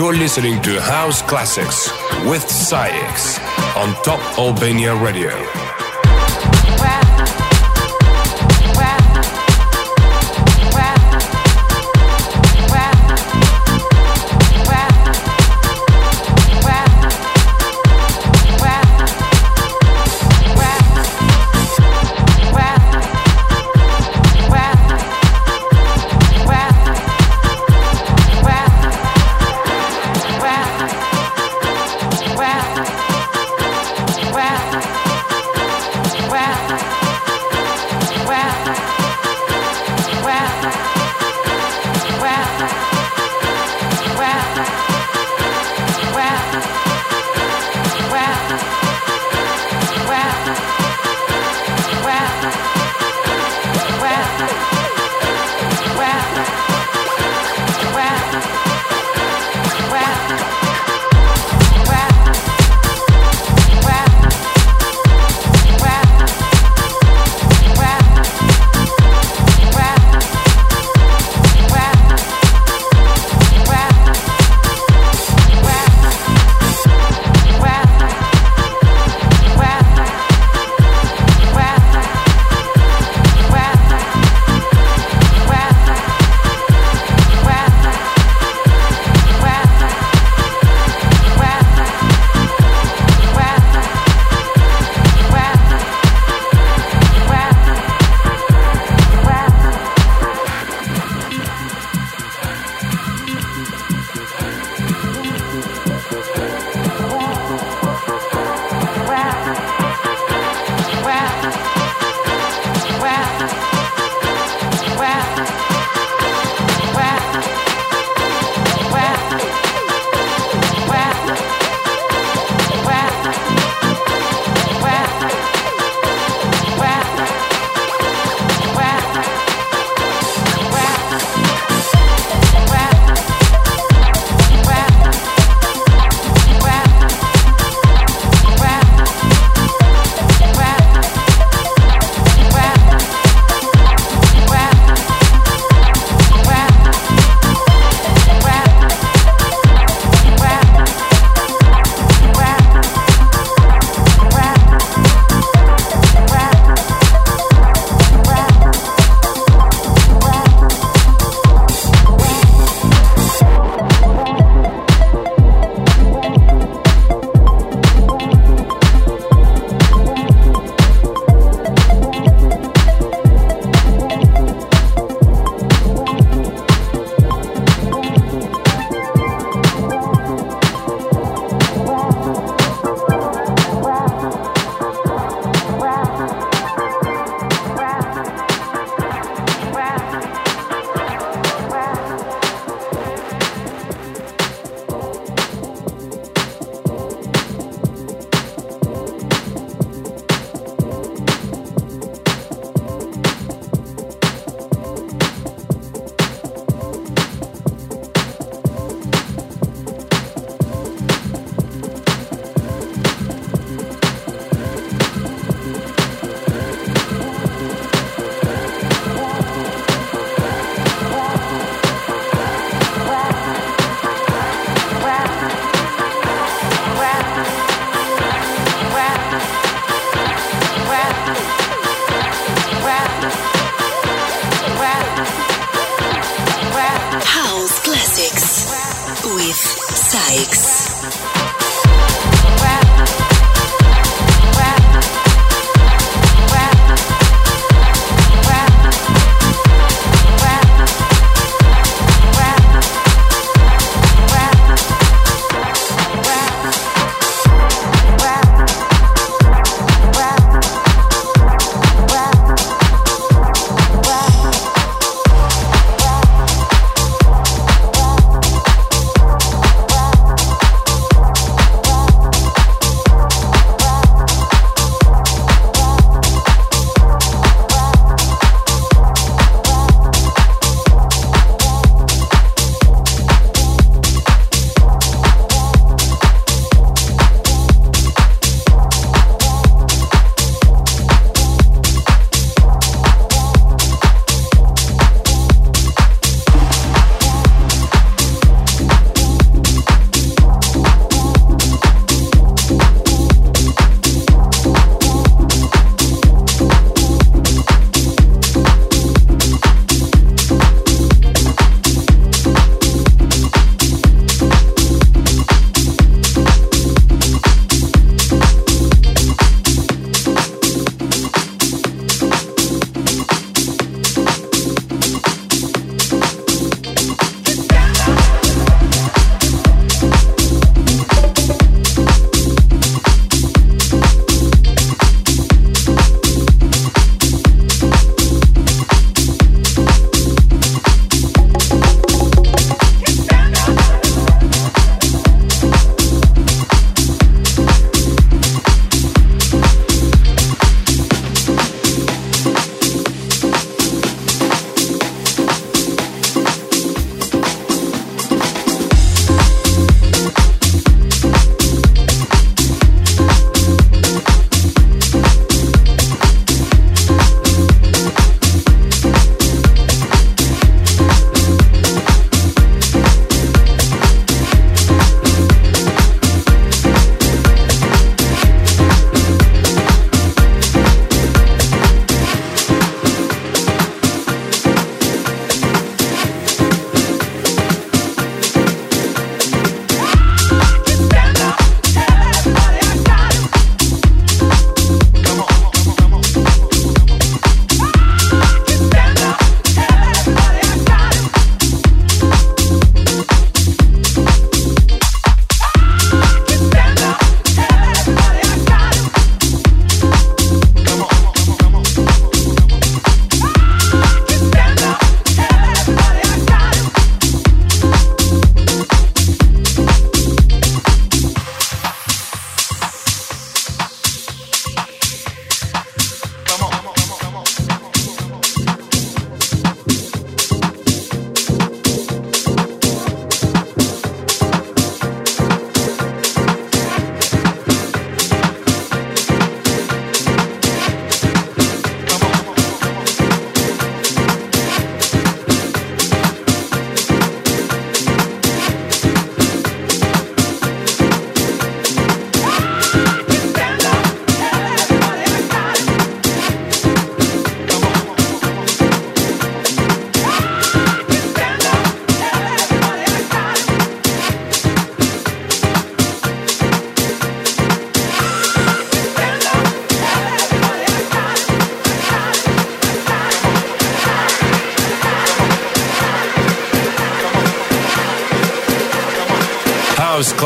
You're listening to House Classics with SAIX on Top Albania Radio.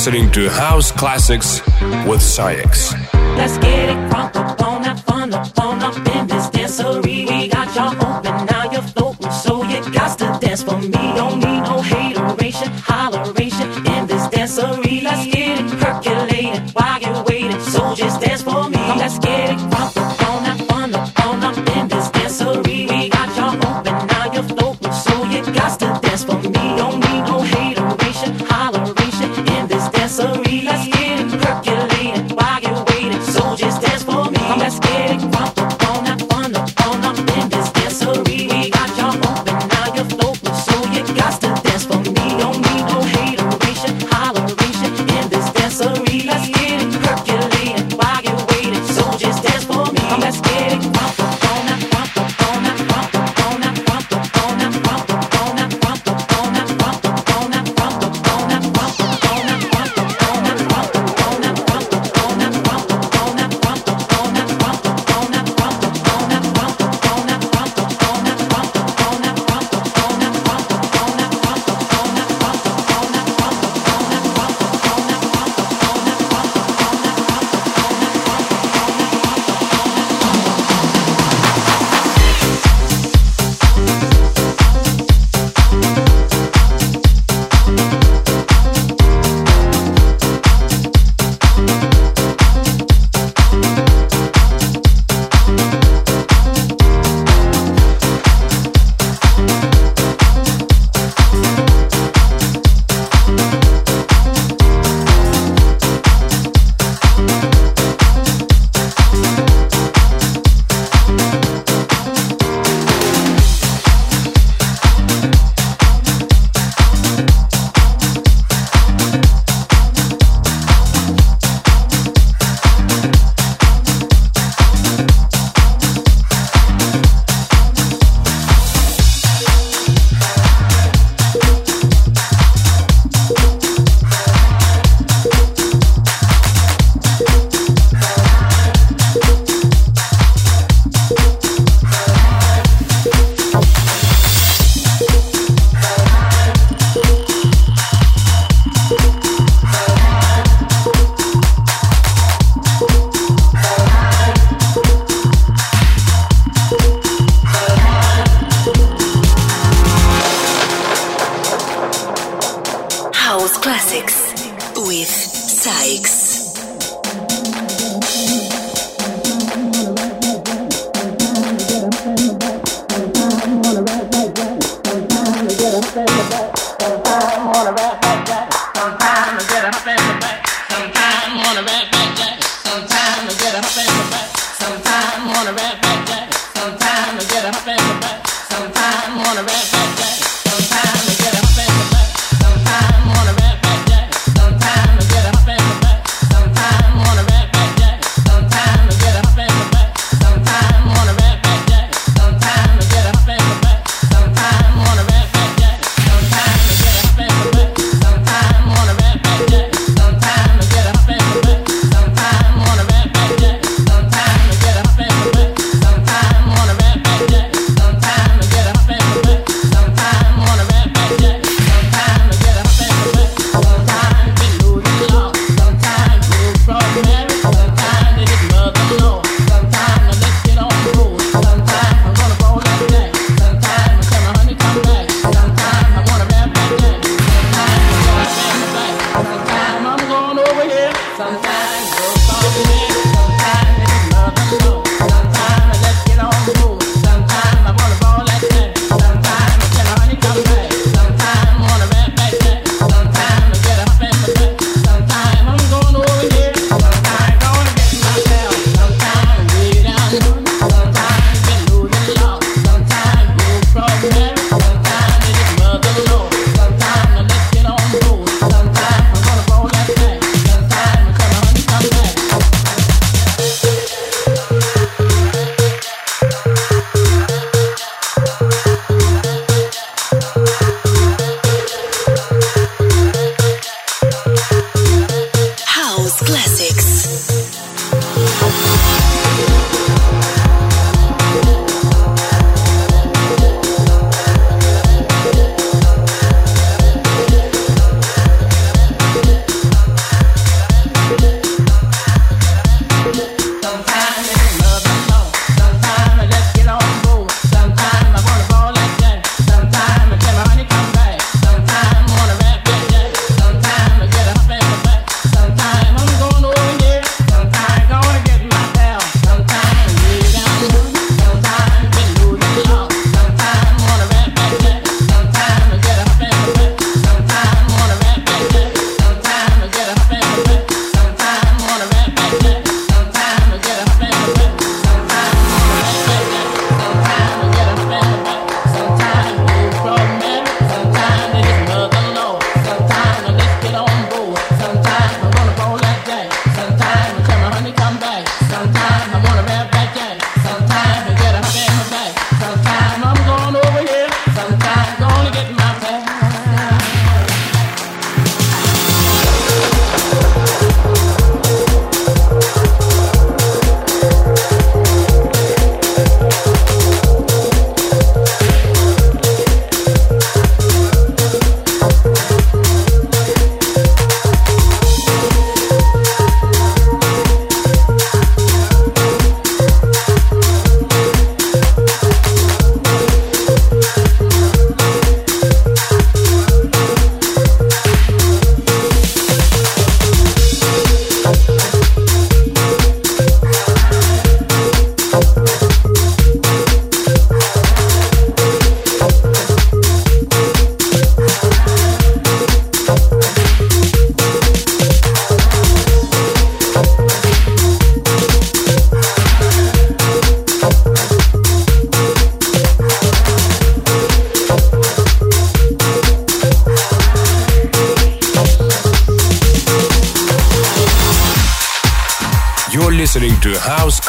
listening to House Classics with SAIX. Let's get it.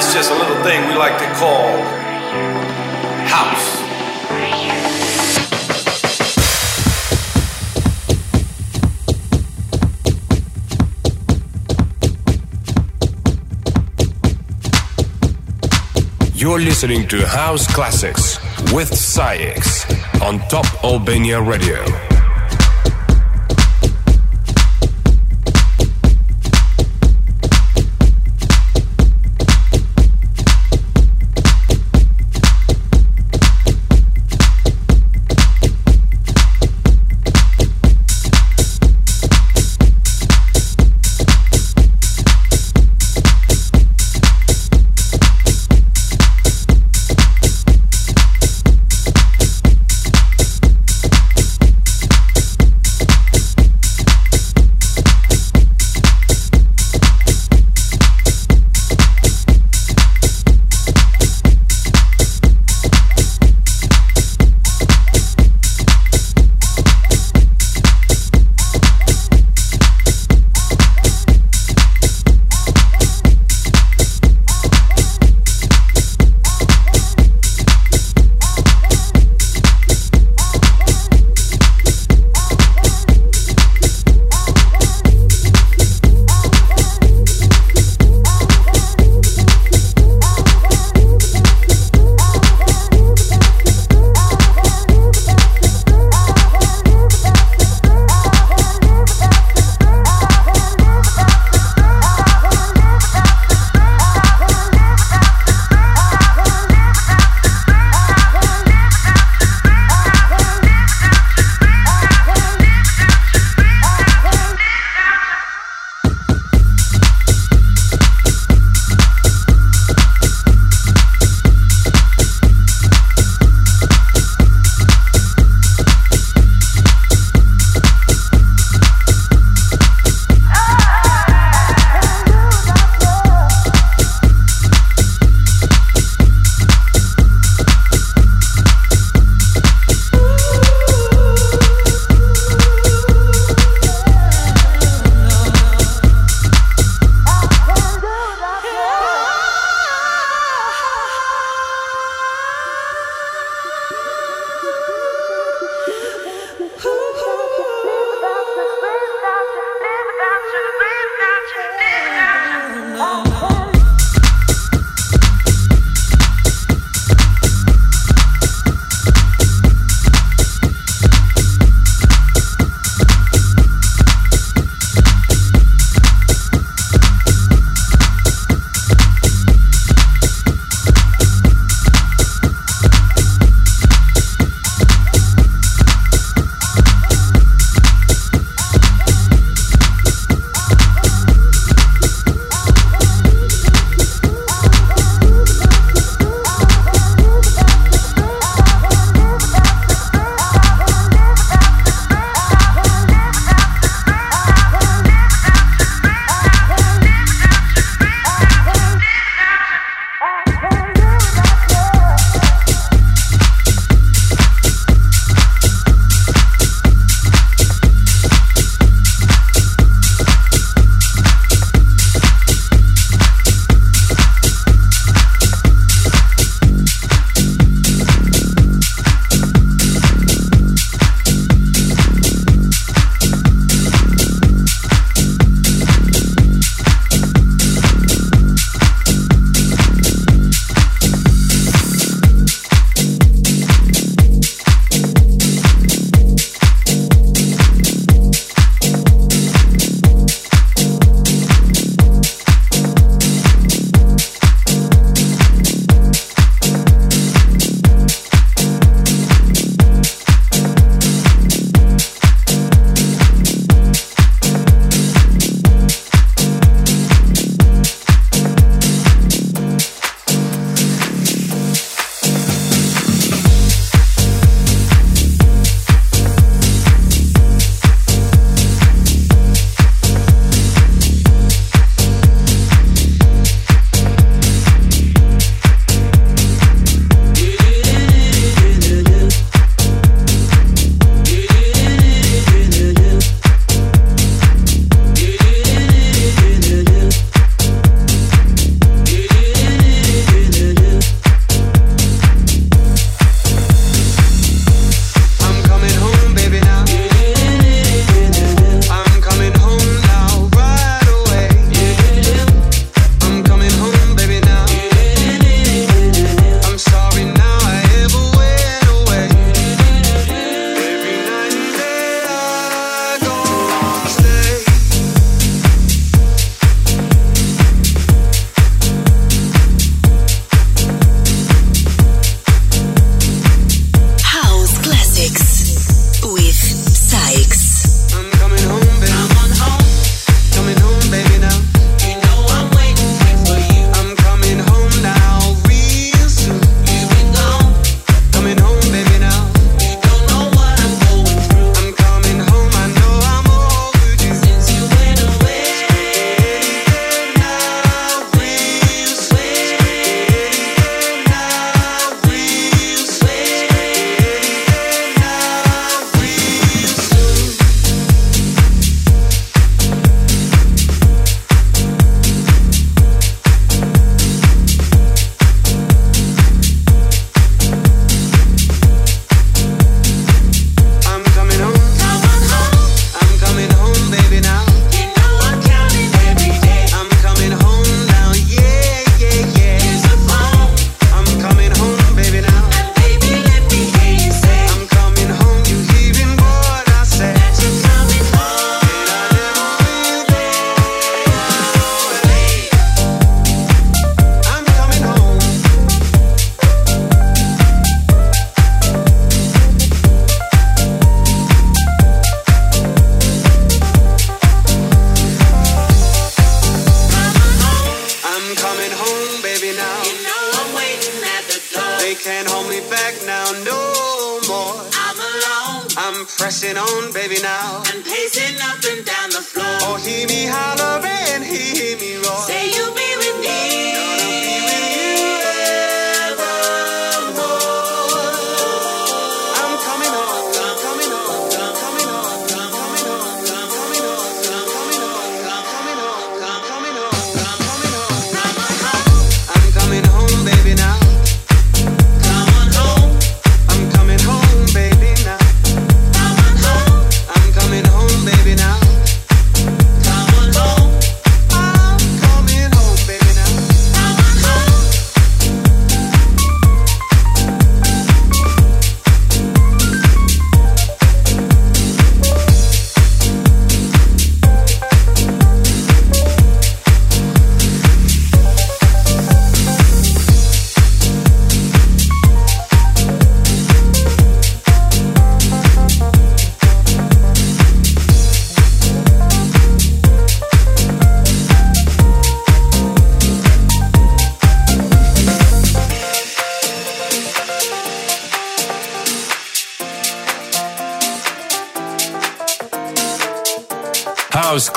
Is just a little thing we like to call house. You're listening to House Classics with SAIX on Top Albania Radio.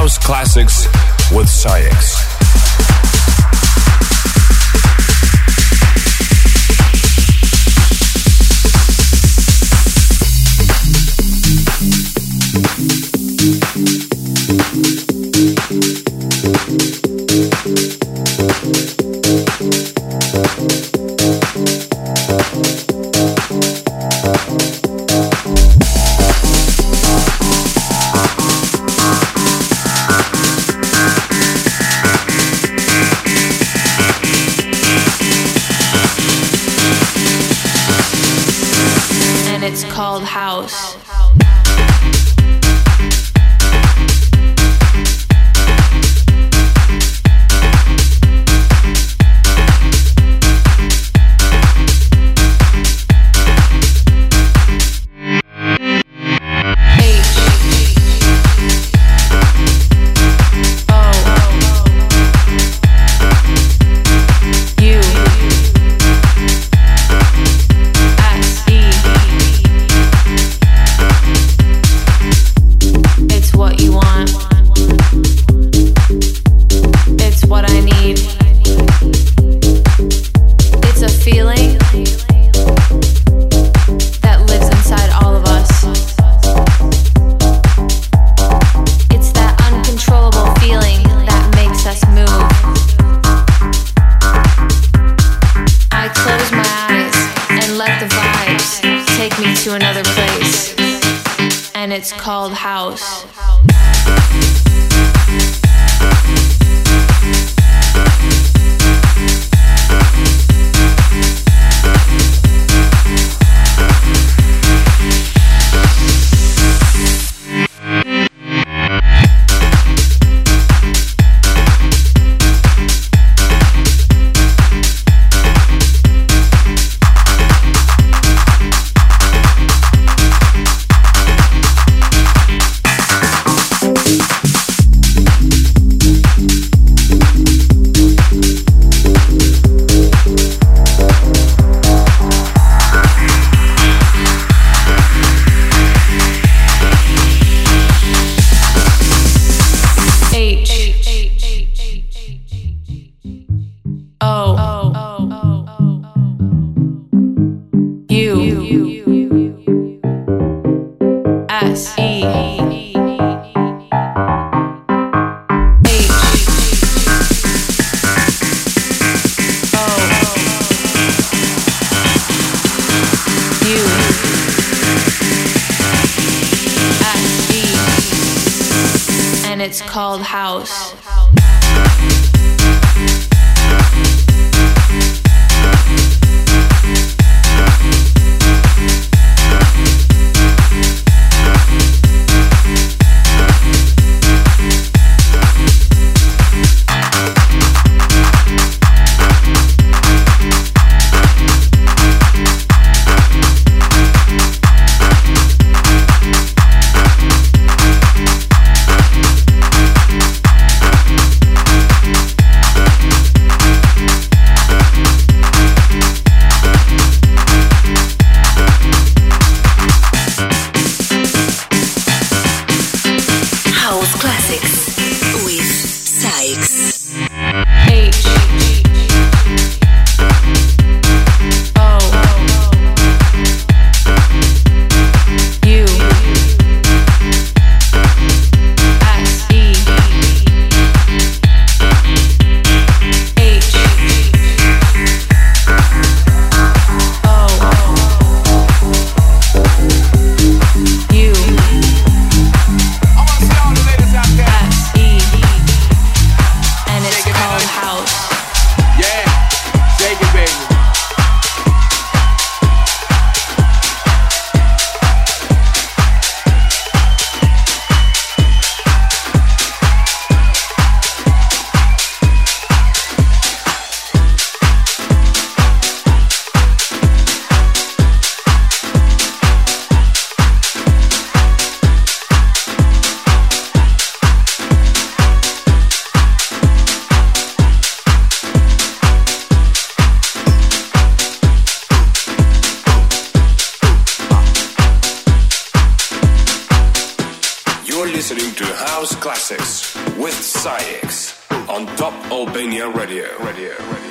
House Classics it's called House. listening to House Classics with SAIX on Top Albania Radio. Radio. Radio.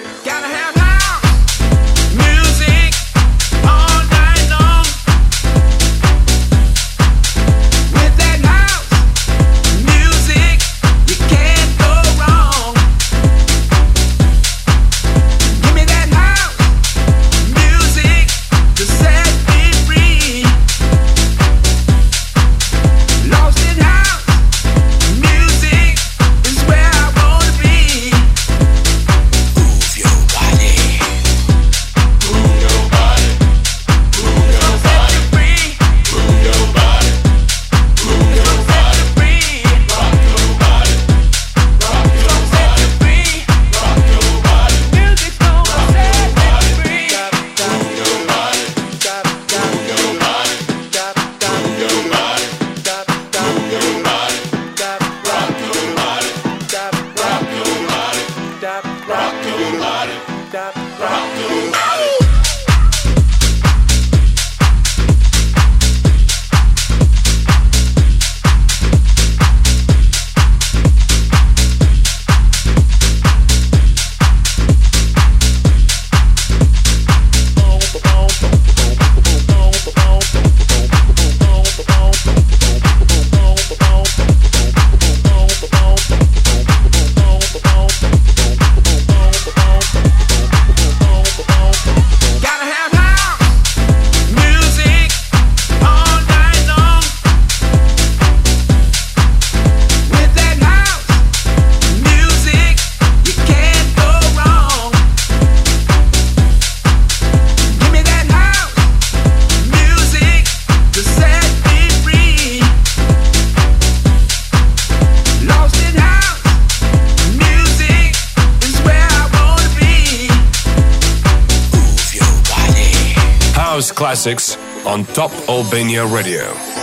Top Albania Radio.